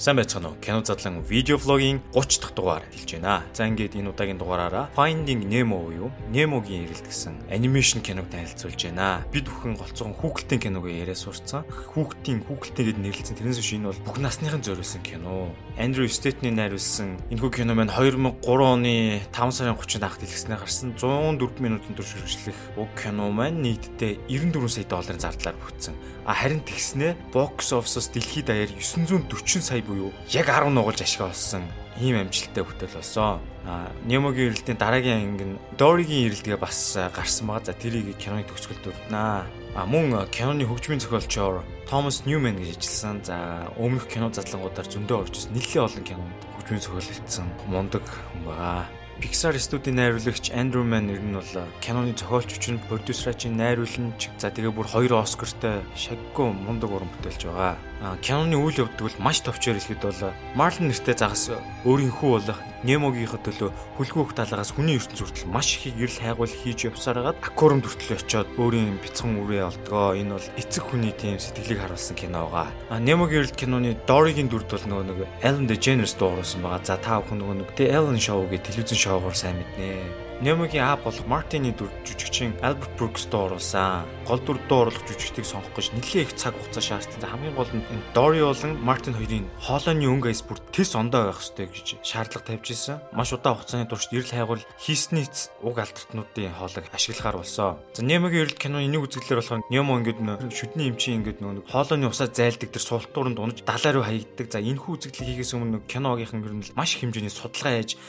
Сайн байцгаана уу? Кино задлан видео влогийн 30 дахь дугаар хэлж байна. За ингээд энэ удаагийн дугаараараа Finding Nemo буюу Nemo-гийн ирэлт гэсэн анимашн киног танилцуулж байна. Бид бүхэн голцоон хүүхэлдэйн киног яриа сурцсан. Хүүхдийн хүүхэлдэйгэд нэрлэлсэн тэрнээс биш энэ бол бүх насныхан зориулсан кино. Андрю Стейтний найруулсан энэхүү кино маань 2003 оны 5 сарын 30-нд анх дэлгэснээр гарсан 104 минутын турш үргэлжлэх уг кино маань нийтдээ 94 сая долларын зардлаар бүтсэн. А харин тэгснээ бокс офсоос дэлхийд даяар 940 сая буюу яг 10 нугалж ашиг олсон ийм амжилттай бүтээл болсон. А Немогийн ирэлтийн дараагийн анги нь Доригийн ирэлтгээ бас гарсан байгаа. За тэрийг киноны төгсгөл дурднаа. А мөн киноны хөгжмийн зохиолчор Томас Ньюман гэж ажилласан. За өмнөх кино задлангуудаар зөндөө орж ирсэн. Нэлээд олон кинонд хөгжмийн зохиолчсон мундаг хүн байгаа. Pixar студийн найруулагч Andrew Mann нэр нь бол киноны зохиолч хүчин продюсерачийн найруулагч за тэгээ бүр хоёр Оскартай шаггүй мундаг уран бүтээлч байгаа. Киноны үйл явдал бол маш товчоор хэлэхэд бол Marlon нэртэй загас өөрийнхөө болох Немогийнхөө төлөө хүлгүүх талаагаас хүний ертөнц хүртэл маш их гэрэл хайгуул хийж явсараад аквариум хүртэл очиод өөрийн бяцхан үрээ олдгоо. Энэ бол эцэг хүний тийм сэтгэлийг харуулсан кино байгаа. Немогийн эрэлт киноны Доригийн дүрд бол нөгөө нэг Ellen DeGeneres дуугарсан байгаа. За та бүхэн нөгөө нэг The Ellen Show гэх телевизэн шоугаар сайн мэднэ. Немогийн аав болох Мартины дүр жүжигчин Альберт Брукстоо оруулсан. Гол дүрдөө оруулах жүжигчдийг сонгох гэж нэлээд их цаг хугацаа шаардсан. Хамгийн гол нь Дори болон Мартин хоёрын хоолойны өнгө айс бүр тэс ондоо байх ёстой гэж шаардлага тавьж ирсэн. Маш удаан хугацааны турш эрэл хайгуул хийсний уг алдартнуудын хоолойг ашиглахаар болсон. За Немогийн эрэлт киноны нэг үзэгдлэр болохоор Немо ингээд шүдний эмчийн ингээд нөгөө хоолойны усаа зайлдаг тэр султууранд унаж далай руу хаягддаг. За энэ хүү үзэгдэл хийхээс өмнө киногийнхан ер нь маш хэмжээний судалгаа хийж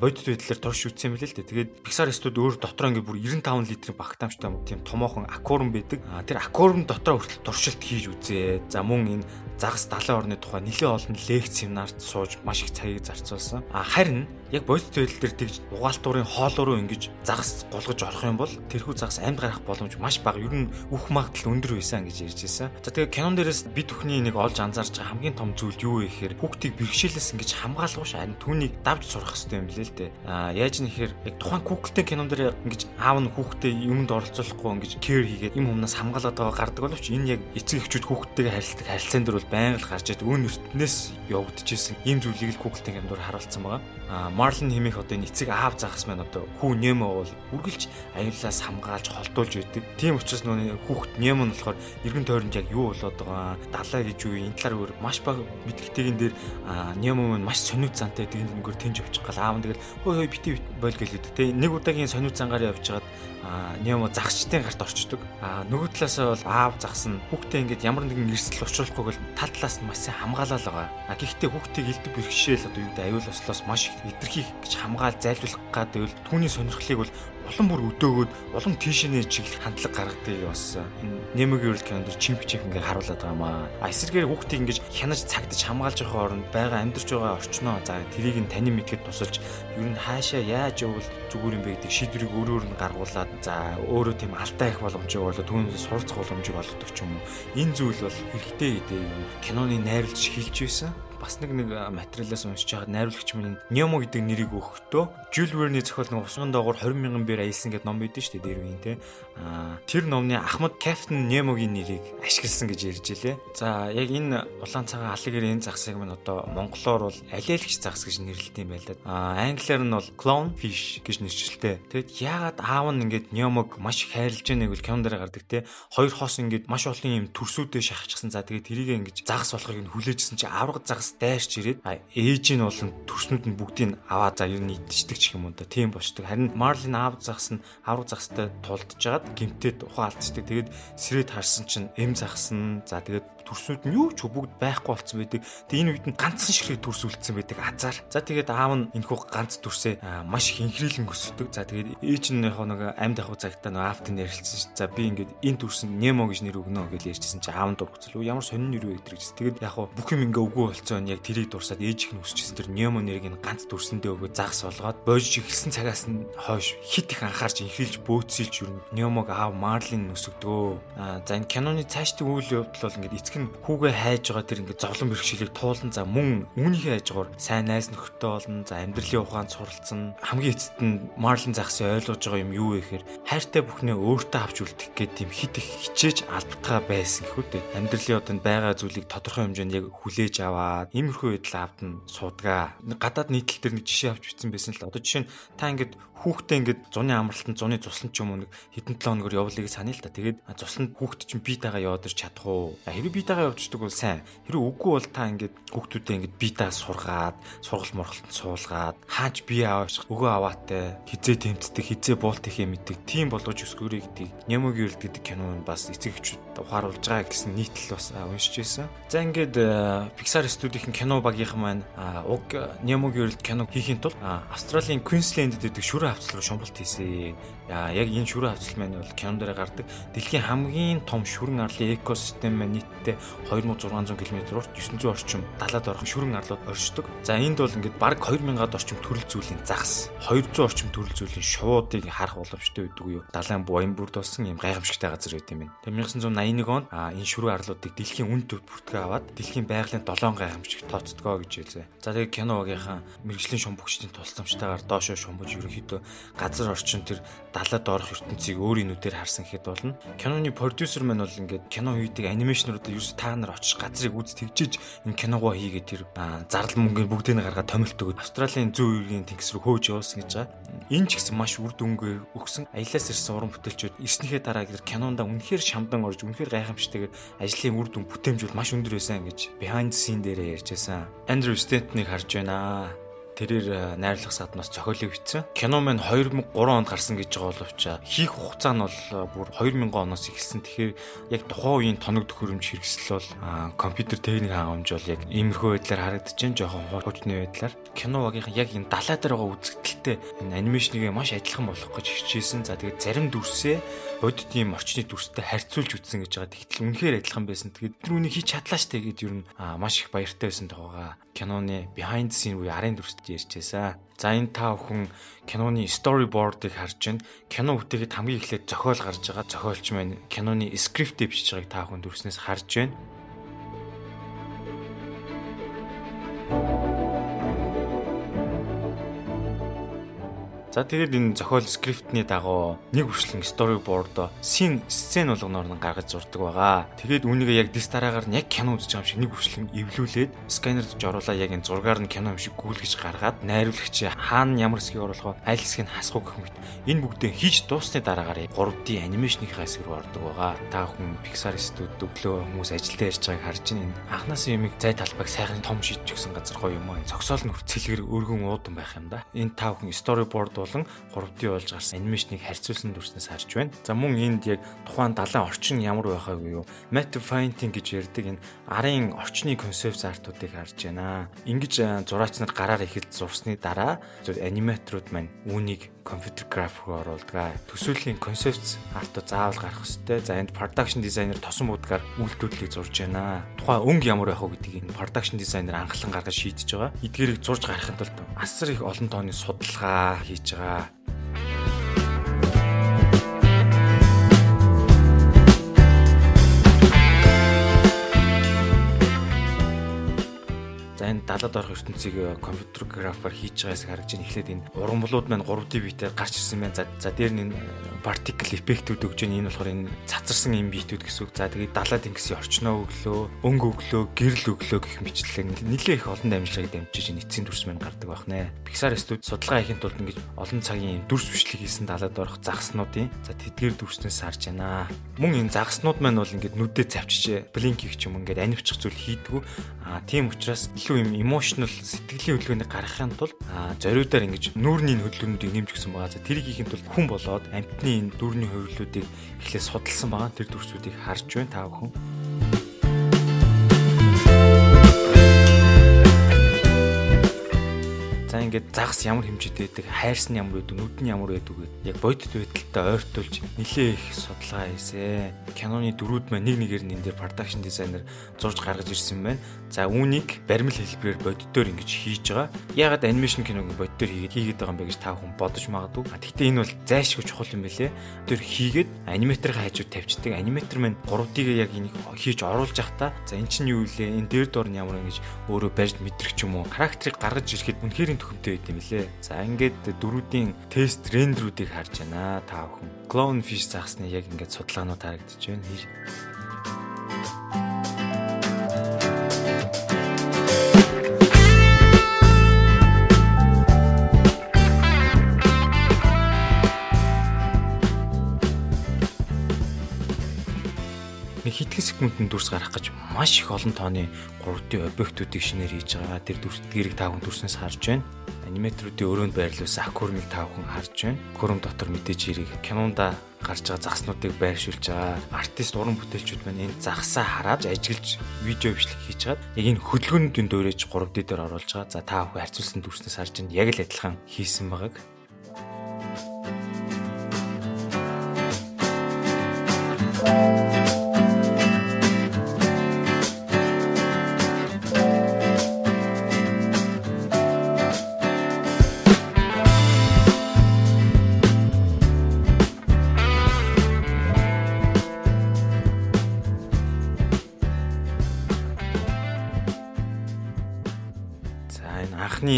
бодит байдлаар турш үтсэн юм билээ л дээ. Тэгээд Pixar студ өөр дотроо ингээ бүр 95 литрийн багтаамжтай тийм томоохон аквариум байдаг. Тэр аквариум дотроо хүртэл туршилт хийж үзээ. За мөн энэ загас далайн орны тухай нэлээд олон лекц семинарт сууж маш их цагийг зарцуулсан. А харин яг бодит байдал дээр тэгж угаалтуурын хоол руу ингэж загас голгож орох юм бол тэрхүү загас амьд гарах боломж маш бага. Ер нь үх магадлал өндөр байсан гэж ярьж байсан. За тэгээ кинон дээрээс бид бүхний нэг олж анзаарч байгаа хамгийн том зүйл юу вэ гэхээр хүүхдийг бэрхшээлээс ингэж хамгаалгууш харин түүнийг давж сурах хэрэгтэй юм лээ л дээ. А яаж нэхэр яг тухайн хүүхдтэй кинон дээр ингэж аав нь хүүхдээ юмд оролцуулахгүй ингэж кэр хийгээд юм өмнөөс хамгаалаад байгаа гардаг боловч энэ яг эцэг эхчүүд хүүхдтэйгээ харилцдаг харилцаан дээр бол байнга л гарч идэг үн эртнээс явагдчихсэн ийм зүйлийг л хүүхдтэй кинон дээр харуулсан байгаа. А Марлин хэмээх одоо энэ эцэг аав загас маань одоо хүү Немо бол үргэлж аюулаас хамгаалж холдуулж байдаг. Тийм учраас нөгөө хүүхд Немо нь болохоор эргэн тойронд яг юу болоод байгаа далаа гэж юу энэ талаар өөр маш бага мэдгэлтэйгэн дээр Немо маань маш сониуд зантай гэдэг нэгээр тэнж авчих гал аав нь тэгэл хөөе хөөе бити бойл гэлээд тэ нэг удаагийн сониуд зангаар явжгаад Немо загсчдын гарт орчдөг. А нөгөө талаас бол аав загс нь хүүхдээ ингээд ямар нэгэн эрсдэл учруулахгүйг тал талаас нь маш сайн хамгаалал байгаа. А гэхдээ хүүхдийг элдв бэрхшээл одоо юу гэдэг аюул ослоос маш их илэрхийлэх гэж хамгаал зайлуулах гэдэг бол түүний сонирхлыг бол улам бүр өдөөгөөд улам тийшээ чиглэх хандлага гаргадгийг бас энэ Немогийн World Calendar чимх чимх ингээ харуулад байгаа маа. А эсэргээр хүүхдийг ингэж хянаж цагдаж хамгаалж явах оронд байгаа амьдарч байгаа орчноо за тэрийг нь танин мэдгэд тусалж ер нь хаашаа яаж явбал зүгээр юм бэ гэдэг шийдвэрийг өөрөөр нь гаргуулад за өөрөө тийм алдаа их боломжийг болоо түүнээс суралцах боломжийг олгодог ч юм уу. Энэ зүйл бол хэрэгтэй юм. Киноны найруулж хэлж байсан бас нэг нэг материалаас уншиж байгаад найруулагч минь Немо гэдэг нэрийг өгөхдөө Jules Verne-ийн зохиол нэг усган доогоор 20 мянган бээр аялсан гэдэг ном байдсан шүү дээ дээр үеийн те. Аа тэр номны Ахмад Captain Nemo-гийн нэрийг ашигласан гэж ярьж илээ. За яг энэ улаан цагаан алгэрийн загсыг минь одоо монголоор бол алиалагч загс гэж нэрлэдэг юм байлаа. Аа англиар нь бол clownfish гэж нэрчилтэй. Тэгэд яагаад аав нь ингээд Nemo-г маш хайрлаж байгааг бол кинон дээр гардаг те. Хоёр хос ингээд маш олон юм төрсүүдэд шахчихсан. За тэгээд тэрийг ингэж загас болохыг нь хүлээжсэн чи авраг загас дайрч ирээд ээж нь болон төрснүүд нь бүгдийг аваа за ер нь идчихдэг ч юм уу да тийм болчдөг. Харин Марлин аав загас нь авраг загастай тулдж жагаад гимтээд ухаан алдчихдаг. Тэгээд сэрээд харсан чинь эм загас нь за тэгээд төрснүүд нь юу ч бүгд байхгүй болцсон байдаг. Тэгээ энэ үед нь ганцхан ширхэг төрс үлдсэн байдаг азар. За тэгээд аав нь энэхүү ганц төрсөө маш их инхрийлэн өсөдөг. За тэгээд ээж нь яг нэг амьд ахуй цагтаа нэг аавт нь ярилцсан ш. За би ингээд энэ төрсөн Немо гэж нэр өгнө гэж ярьжсэн чи аав нь дургцлоо. Ямар сонин нэр вэ гэдэг. Тэгээд яг бүх юм ингээ өгөө болцсон яг тэрийг дурсаад ээж их нь өсчихсэн тэр Немо нэрийг нь ганц төрсөндөө өгөө загас болгоод бойж эхэлсэн цагаас нь хойш хит их анхаарч инхрийлж бөөцсөлж юу Немог аав Марлин өсөгдөө. А за энэ киноны цаашдын үйл явдал бол ингээд эцэг нь хүүгээ хайж байгаа тэр ингээд зовлон бэрхшээлийг туулан за мөн үүнийхээ хажуугаар сайн найз нөхдөд болон за амьдралын ухаанд суралцсан хамгийн эцэст нь Марлин загсын ойлгож байгаа юм юу вэ гэхээр хайртай бүхнээ өөртөө авч үлдэх гээд тийм хит их хичээж албатгаа байсан гэхүү дээ. Амьдралын одоо байгаа зүйлийг тодорхой хэмжээнд яг хүлээж аваад иймэрхүү байдал авд нь суудгаа. Гадаад нийтлэл дээр нэг жишээ авч бичсэн байсан л одоо жишээ нь та ингээд хүүхдээ ингээд зуны амралтанд зуны цуслан ч юм уу нэг хэдэн 7 хоногор явуулыг саний л та. Тэгээд цусланд хүүхд чинь биетайгаа яваад ир чадах уу? Хэрэв биетайгаа явуулдаг бол сайн. Хэрэв үгүй бол та ингээд хүүхдүүдээ ингээд биетаа сургаад, сургал моргалтанд суулгаад, хаач бие аваач, өгөө аваатай, хизээ тэмцдэг, хизээ буулт ихэ мэддэг. Тийм болгож өсгөрэй гэдэг. Нямогийн өрөлд гэдэг кино нь бас эцэг эхчүүд ухааруулж байгаа гэсэн нийтлэл бас уншиж байсан. За ингээд Pixar студийн кино багийнхан маань уг Нямогийн өрөлд кино хийхин тулд Австралийн Queensland гэдэг шүрэн хавцал руу шумбалт хийсэн. Яг энэ шүрэн хавцал маань бол кинон дээр гардаг. Дэлхийн хамгийн том шүрэн арлын экосистем маань нийтдээ 2600 км урт 900 орчим далаад орох шүрэн арлууд оршдог. За энд бол ингээд баг 2000-ад орчим төрөл зүйлийн загас, 200 орчим төрөл зүйлийн шуудыг харах боломжтой байдаг юу. Далайн буян бүрд болсон юм гайхамшигтай газар байт юм байна. Тэгээ 1981 онд энэ шүрэн арлуудыг дэлхийн үн төв бүртгээ аваад дэлхийн байгалийн 7 гайхамшиг тооцдгоо гэж хэлсэн. За тэгээ кино багийнхаа мэрэгжлийн шумбагчдын тусламжтайгаар доошоо шумбаж ерөнхийдөө газар орчин тэр далаад орох ертөнцийг өөрийн нүдээр харсан гэхэд болно. Киноны продюсер маань бол ингээд кино хийдэг анимашнуудад ерөөс та нар очиж газрыг үз тэгжиж энэ киногоо хийгээд тэр зардал мөнгөний бүгдийг нь гаргаад томилт өгöd Австралийн зүүн үеийн тэнгис рүү хөөж явуулсан гэж байгаа. Энэ ч гэсэн маш үр дүнгээ өгсөн. Аялаас ирсэн уран бүтээлчүүд ирснийхээ дараа тэр кинонда үнэхээр шамдан орж үнэхээр гайхамшигтэйгээр ажлын үр дүн бүтээмжүүл маш өндөр байсан гэж behind the scene дээрээ ярьж байсан. Andrew Stanton-ыг харж байна тэрээр э, найрлах саднаас зохиолыг бичсэн. Кино маань 2003 онд гарсан гэж байгаа боловч э, хийх хугацаа нь бол э, бүр 2000 оноос эхэлсэн. Тэгэхээр яг тухайн үеийн тоног төхөөрөмж хэрэгсэл бол компьютер техник хангамж бол яг иймэрхүү байдлаар харагдаж байна. Жохон хуучны байдлаар. Кино багийнхан яг энэ далаа дээр байгаа үзэгдэлтэй энэ анимашныг маш адилхан болгох гэж хичээсэн. За тэгээд зарим дүрсээ бодит ийм орчны дүрстэй харьцуулж үтсэн гэж байгаа. Тэгтэл үнэхээр адилхан байсан. Тэгээд тэр үнийг хийж чадлаа штэ гэж ер нь маш их баяртай байсан тоогоо. Киноны behind scene буюу арын дүрст ярьжээсаа. За энэ та бүхэн киноны storyboard-ыг харж байна. Кино бүтээхэд хамгийн эхлээд зохиол гарч байгаа. Зохиолч маань киноны скриптийг бичиж байгааг та бүхэн дүрснээс харж байна. За тэгээд энэ зохиол скриптний дагуу нэг хүршлэн storyboard син сцен болгоноор нь гаргаж зурдаг байгаа. Тэгээд үүнийг яг дис дараагаар нь яг кино үзэж байгаа юм шиг нэг хүршлэн эвлүүлээд сканерд жоруулаа яг энэ зургаар нь кино юм шиг гүйлгэж гаргаад найруулагч хаана ямар хэсгийг оруулах вэ? Аль хэсгийг хасах гэх мэт. Энэ бүгдээ хийж дуусны дараагаар 3D анимашныхаа хэсэг рүү ордог байгаа. Та бүхэн Pixar студид өглөө хүмүүс ажилдаа ярьж байгааг харж байна. Анханаас юмыг зай талбайг сайхан том шийдэж өгсөн газар гоё юм аа. Цогсоол нь хүрцэлгэр өргөн уудан байх юм да. Энэ та бүхэн storyboard болон 3D болж гарсан анимашныг харьцуулсан дүрснээс харж байна. За мөн энд яг тухайн далайн орчин ямар байхаагүй юу? Matte painting гэж ярьдаг энэ арын орчны концепт артуудыг харж байна. Ингиж зураач нар гараар ихэл зурсны дараа зөв аниматорууд маань үүнийг компьютер график руу оруулдаг. Төсвөлийн концепт артууд заавал гарах хэрэгтэй. За энд production designer тосон будгаар үйлдвэрлэлийг зурж байна. Тухайн өнгө ямар байх вэ гэдгийг энэ production designer анхлан гаргаж шийдэж байгаа. Эдгээрийг зурж гаргахын тулд асар их олон тооны судалгаа хийж байгаа. За энэ далаад орох ертөнцийг э, компьютер графаар хийж байгаа хэсэг харагдаж байна. Эхлээд энэ ургамлууд маань 3D битээр гарч ирсэн байна. За за дээр нь particle effect-үүд өгж байна. Энэ болохоор энэ цацарсан юм битүүд гэсэн үг. За тэгээд далаад ингэсэн орчноо өглөө, өнгө өглөө, гэрэл өглөө гэх мэтлэг нэлээ их олон дамжлагыг дамжиж эцсийн дүрс маань гардаг байх нэ. Pixar студ судалгаа хийхин тулд ингэж олон цагийн дүрс бичлэг хийсэн далаад орох загаснуудын за тэдгээр дүрснээс харж байна. Мөн энэ загаснууд маань бол ингэж нүдээ завчиж блинк хийх юм ингээд анимчих зүйл хийдгүү. Аа тийм учраас илүү юм emotional сэтгэлийн хөдөлгөөнийг гаргахын тулд зориудаар ингэж нүүрний хөдөлгөөнүүдийг нэмж гисэн байгаа. За тэрийг хийхин тулд хүн болоод амьтны энэ дүүрний хувирлуудыг эхлээд судалсан байгаа. Тэр дүрсүүдийг харж байна та бүхэн. Ингээд загас ямар хэмжээтэй байдаг, хайрс нь ямар байдаг, нүд нь ямар байдаг гэдэг яг бодит байдалтай ойртуулж нэлээ их судалгаа хийсэн. Киноны дөрүүд маань нэг нэгээр нь энэ дээр production designer зурж гаргаж ирсэн байна. За үүнийг баримл хэлбэрээр бодитоор ингэж хийж байгаа. Ягаад анимашн киног бодитоор хийгээд хийгээд байгаа юм бэ гэж та хүн бодож магадгүй. Гэхдээ энэ бол зайшгүй чухал юм байлээ. Тэр хийгээд аниматорын хажууд тавьчихдаг. Аниматор маань 3D-г яг энийг хийж оруулж явахдаа за эн чинь юу вэ? Энэ дээр дор нь ямар ингэж өөрөө барьж мэдрэх юм уу. Характерыг гаргаж ирэхэд үнэхээр төхөмтэй байт юм лээ. За ингээд дөрүүдийн тест рендерүүдийг харж байна та бүхэн. Clownfish загсны яг ингээд судалгаанууд харагдаж байна. Секундын дүрс гарах гэж маш их олон тооны 3D объектуудыг шинээр хийж байгаа. Тэр дүрсдгийг та хүн дүрснээс харж байна. Аниматоруудын өрөөнд байрлуулсан аккурмыг та бүхэн харж байна. Аккурм дотор мэдээж хэрэг кинонда гарч байгаа загснуудыг байршуулж байгаа. Артист уран бүтээлчүүд маань энэ загсаа хараад ажиглаж видео бичлэг хийж чад. Яг энэ хөдөлгөөнүүдийн дуурайж 3D дээр оруулж байгаа. За та бүхэн харьцуулсан дүрснээс харж байна. Яг л адилхан хийсэн байгааг.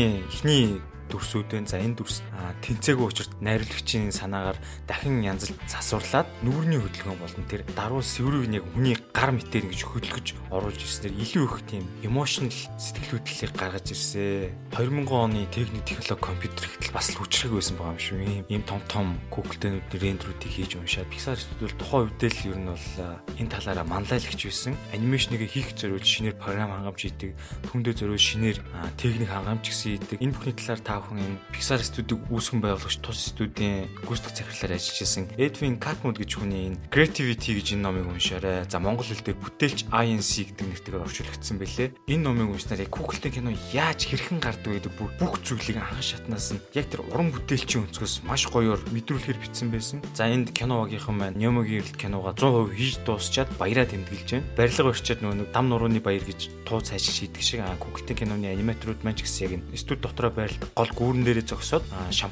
Анхны эхний дүрсүүдэн за энэ дүрс тэнцээгүй учирт найруулагчийн санаагаар дахин янзлж засварлаад нүүрний хөдөлгөөн болон тэр даруй сэврийг яг хүний гар мэтээр ингэж хөдөлгөж оруулж ирснээр илүү их тийм эмошнл сэтгэл хөдлөлийг гаргаж ирсэн. 2000 оны техник технологи компьютер ихтэл бас л хүчрэг байсан байгаа юм шүү. Ийм ийм том том Google-тэй рендерүүдийг хийж уншаад Pixar студио тухайн үедээ л ер нь бол энэ талаараа манлайлагч байсан. Анимашныг хийх зориулж шинээр програм хангамж хийдэг, түндэ зориулж шинээр техник хангамж гэсэн хийдэг. Энэ бүхний талаар та бүхэн энэ Pixar студиг үүсгэн байгуулагч тус студийн гүйцэтгэх захирлаар ажиллаж байсан Edwin Catmull гэж хүний энэ Creativity гэж энэ номыг уншаарай. За монгол хэл дээр бүтээлч INC гэдэг нэртэйгээр орчуулагдсан байлээ. Энэ номыг уншсанаар яг Google-тэй кино яаж хэрхэн гардаг гэдэг бүх зүйлийг анхан шатнаас нь яг тэр уран бүтээлчийн өнцгөөс маш гоёор мэдрүүлэхээр бичсэн байсан. За энд кино багийнхан маань Нёмогийн эрэлт киногаа 100% хийж дуусчаад баяраа тэмдэглэж байна. Барилга өрчөөд нөгөө дам нурууны баяр гэж туу цааш шийдэг шиг Google-тэй киноны аниматорууд маань ч гэсэн яг энэ студи дотроо байрладаг гол гүүрэн дээрээ зогсоод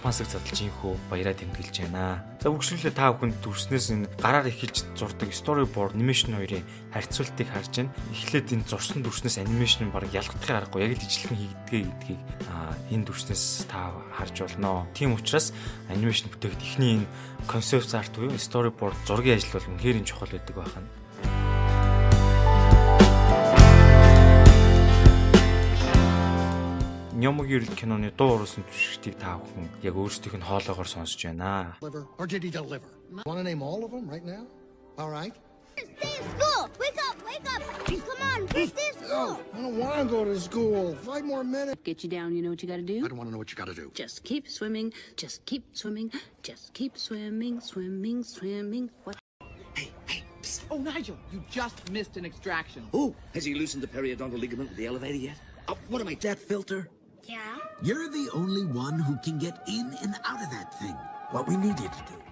шампансаг задлж инхүү баяраа тэмдэглэж байна. За үгшлүүлээ та бүхэнд дүрснээс энэ гараар эхэлж зурдаг storyboard animation хоёрын харьцуултыг харж байна. Эхлээд энэ зурсан дүрснээс анимашн баг ялгдахын аргагүй яг л ижилхэн хийгдгээ гэдгийг энэ дүрснээс та харж болно. Тийм учраас анимашн бүтээгт эхний энэ concept art буюу storyboard зургийн ажил бол үнэхээр чухал байдаг байна. Нёмогийн эрэлт киноны дуу уурсан түшигтийг та бүхэн яг өөрсдийнх нь хоолоогоор сонсож байна. Or did he deliver? Want to name all of them right now? All right. Stay in school. Wake up, wake up. Come on, stay in school. I don't want to go to school. Five more minutes. Get you down, you know what you got to do? I don't want to know what you got to do. Just keep swimming. Just keep swimming. Just keep swimming, swimming, swimming. What? Hey, hey. Psst. Oh, Nigel, you just missed an extraction. Oh, has he loosened the periodontal ligament with the elevator yet? Oh, what am I, that filter? Yeah? You're the only one who can get in and out of that thing. What we need you to do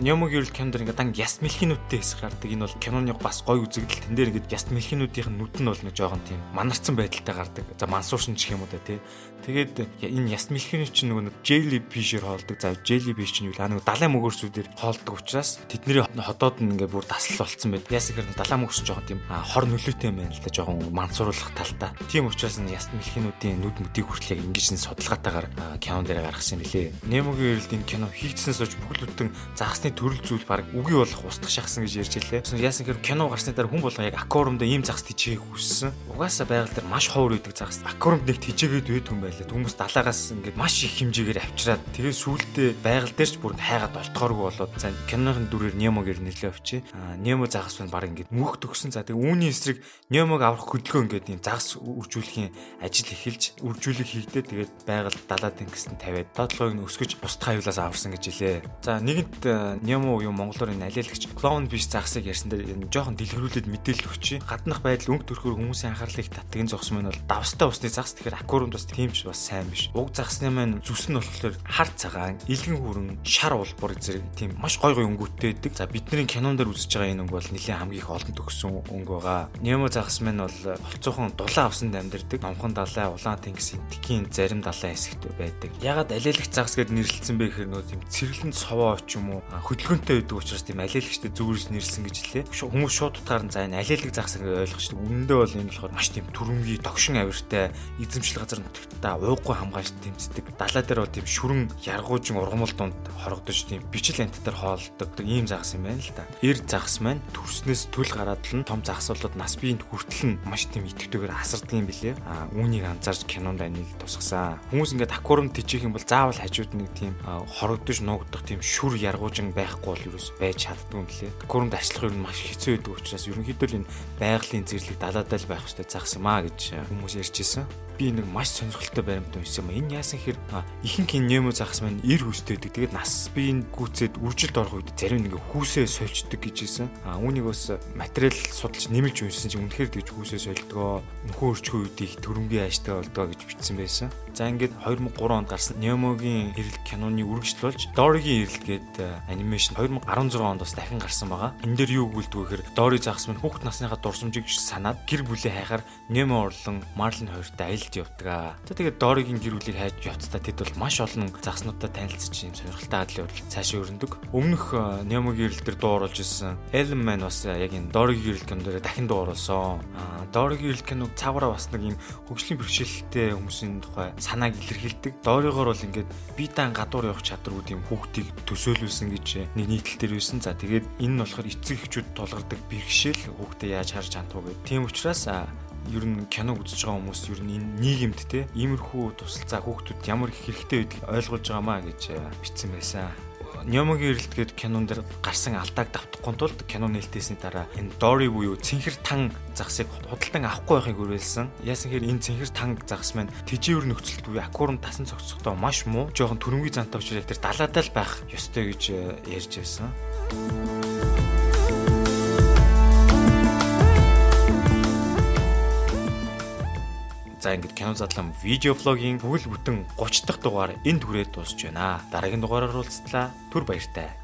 Нёмог ерөл кинонд ингээд дан яс мэлхинүүдтэй хэсэг гардаг. Энэ бол киноны бас гой үзэгдэл тэн дээр ингээд яс мэлхинүүдийн нүд нь бол нэг жоохон тийм манарцсан байдалтай гардаг. За мансууршин гэх юм уу да тий. Тэгээд энэ яс мэлхинүүд чинь нөгөө jelly fish-ээр хоолдог. За jelly fish чинь юу л нэг далайн мөгөрсүүдээр хоолдог учраас тэдний ходоод нь ингээд бүр дасал болцсон байд. Яс гэхээр далайн мөгөрс жоохон тийм хор нөлөөтэй юм байна л да жоохон мансууруулах талтай. Тийм учраас энэ яс мэлхинүүдийн нүд мөдийг хүртэл яг ингэж судалгаатайгаар кинон дээр гаргасан билээ. Нёмогийн ерөлд энэ кино хийгдсэнээс хойш бүхэл бүтэн загас засны төрөл зүйл баг үгүй болох устгах шахсан гэж ярьж илээ. Яасан гэхээр кино гарсны дараа хүн болго яг аквариумда ийм загас тижээг хүссэн. Угаасаа байгаль дээр маш ховор үйдэг загас. Аквариумд нэг тижээгээд үйд хүн байлаа. Хүмүүс далаагаас ингээд маш их хэмжээгээр авчираад тэгээ сүултээ байгаль дээр ч бүр хайгаад болтгооргүй болоод за киноны дүрээр Немо гэр нэрлээ авчи. Аа Немо загас байна баг ингээд мөнх төгсөн. За тэгээ үүний эсрэг Немог аврах хөдөлгөөн ингээд ийм загас үржүүлэхийн ажил эхэлж үржүүлэг хийгдээ тэгээд байгаль далаа тэнгист нь тавиад доотлогыг нь өсгөж бусдын аюулаас аварсан гэж хэлээ. За нэгэнт Немо юу монголоор энэ алиалагч clown fish загсыг ярьсан дээр энэ жоохон дэлгэрүүлээд мэдээлэл өгчий. Гаднах байдал өнгө төрхөөр хүмүүсийн анхаарлыг татгын зогс маань бол давстай усны загс тэгэхээр аквариумд бас тийм ч бас сайн биш. Уг загсны маань зүс нь болохоор хар цагаан, илгэн хүрэн, шар улбар зэрэг тийм маш гой гой өнгөтэй байдаг. За бидний кинон дээр үзэж байгаа энэ өнгө бол нэлийн хамгийн их олон төгсөн өнгө байгаа. Немо загс маань бол холцоохон дулаан авсанд амьдардаг. Номхон далай, улаан тэнгис, энтхийн зарим далайн хэсэгт байдаг. Ягаад алиалагч загс гэд нэрлэлсэн бэ гэхээр нөө тийм цэрлэн цовоо ч юм уу хөдөлгөөнтэй байдаг учраас тийм алиалагчтай зүгэрж нэрлсэн гэж лээ. Хүмүүс шууд утгаар нь за энэ алиалаг загас ингэ ойлгох шүү. Үнэндээ бол энэ болохоор маш тийм түрэмгий тогшин авиртай эзэмшил газар нутагтаа ууггүй хамгаалж тэмцдэг. Далаа дээр бол тийм шүрэн яргуужин ургамал дунд хорогдож тийм бичил антитаар хоолдог ийм загас юм байна л да. Эр загас маань төрснөөс төл гараад л том загас болоод нас биеинд хүртэл нь маш тийм идэвхтэйгээр асардаг юм билээ. А үүнийг анзаарч кинонд анил тусгасан. Хүмүүс ингээд аквариум тижих юм бол заавал хажууд нэг тийм хорогдож нуугдах тийм шүр яргуужин шуурмын байхгүй бол юу байж чаддгүй юм лээ. Курумд ажиллах юу маш хэцүү байдаг учраас ерөнхийдөө л энэ байгалийн зэрлэг далаадаа л байх хэрэгтэй загс юм аа гэж хүмүүс ярьж ирсэн би нэг маш сонирхолтой баримт уншсан юм. Энэ яасан хэр ихэнх кинемо захас маань эр хүстэй байдаг. Тэгээд нас биеийн гүцэд үржилт орох үед зарим нэг хүүсээ сольждаг гэж хэлсэн. А үүнийг бас материал судалж нэмэлж уншсан чинь үнэхээр тэгж хүүсээ сольдгоо нөхөн өрчхөө үед их төрөмгийн ааштай болдгоо гэж бичсэн байсан. За ингээд 2003 онд гарсан Немогийн ирэлт киноны үргэлжлэл болж Доригийн ирэлт гээд анимашн 2016 онд бас дахин гарсан байгаа. Энэ дээр юу өгүүлдэг вэ гэхээр Дори загас маань хүүхд насныхаа дурсамжийг санаад гэр бүлээ хайхаар Немо орлон Марлин хоёртой аялж явдаг аа. За тэгээд Доригийн гэр бүлийг хайж явцдаа тэд бол маш олон загснуудтай танилцж юм сонирхолтой адлын урал цаашаа өрнөдөг. Өмнөх Немогийн ирэлт дээр дуу оруулж ирсэн Ellen Man бас яг энэ Доригийн ирэлт кино дээр дахин дуу оруулсан. Аа Доригийн ирэлт киног цаагаараа бас нэг юм хөгжлийн бэрхшээлтэй хүмүүсийн тухай санааг илэрхийлдэг. Дооригоор бол ингээд битан гадуур явах чадварууд юм хүүхдийг төсөөлүүлсэн гэж нэг нийтлэл дээр байсан. За тэгээд энэ нь болохоор эцэг эхчүүд тулгардаг бэрхшээл хүүхдээ яаж харж чаддаг вэ? Тийм учраас ер нь кино үзэж байгаа хүмүүс ер нь энэ нийгэмд те иймэрхүү тусалцаа хүүхдүүд ямар их хэрэгтэй байдгийг ойлгуулж байгаамаа гэж бичсэн байсан. Нёмогийн ирэлт гээд кинон дээр гарсан алдааг давтахгүй тулд кино нээлтээсний дараа энэ Дори буюу цэнхэр тан загсыг худалдан авахгүй байхыг уриалсан. Яасан хэр энэ цэнхэр тан загс маань тэжээвэр нөхцөлд буюу аквариум тасан цогцохдоо маш муу. Жохон төрөнгийн зантай учраас тэр далаадаа л байх ёстой гэж э, ярьж байсан. За ингээд кино задлан видео влогийн бүхэл бүтэн 30 дахь дугаар энд хүрээд дуусж байна. Дараагийн дугаараар уулзтлаа. Түр баяртай.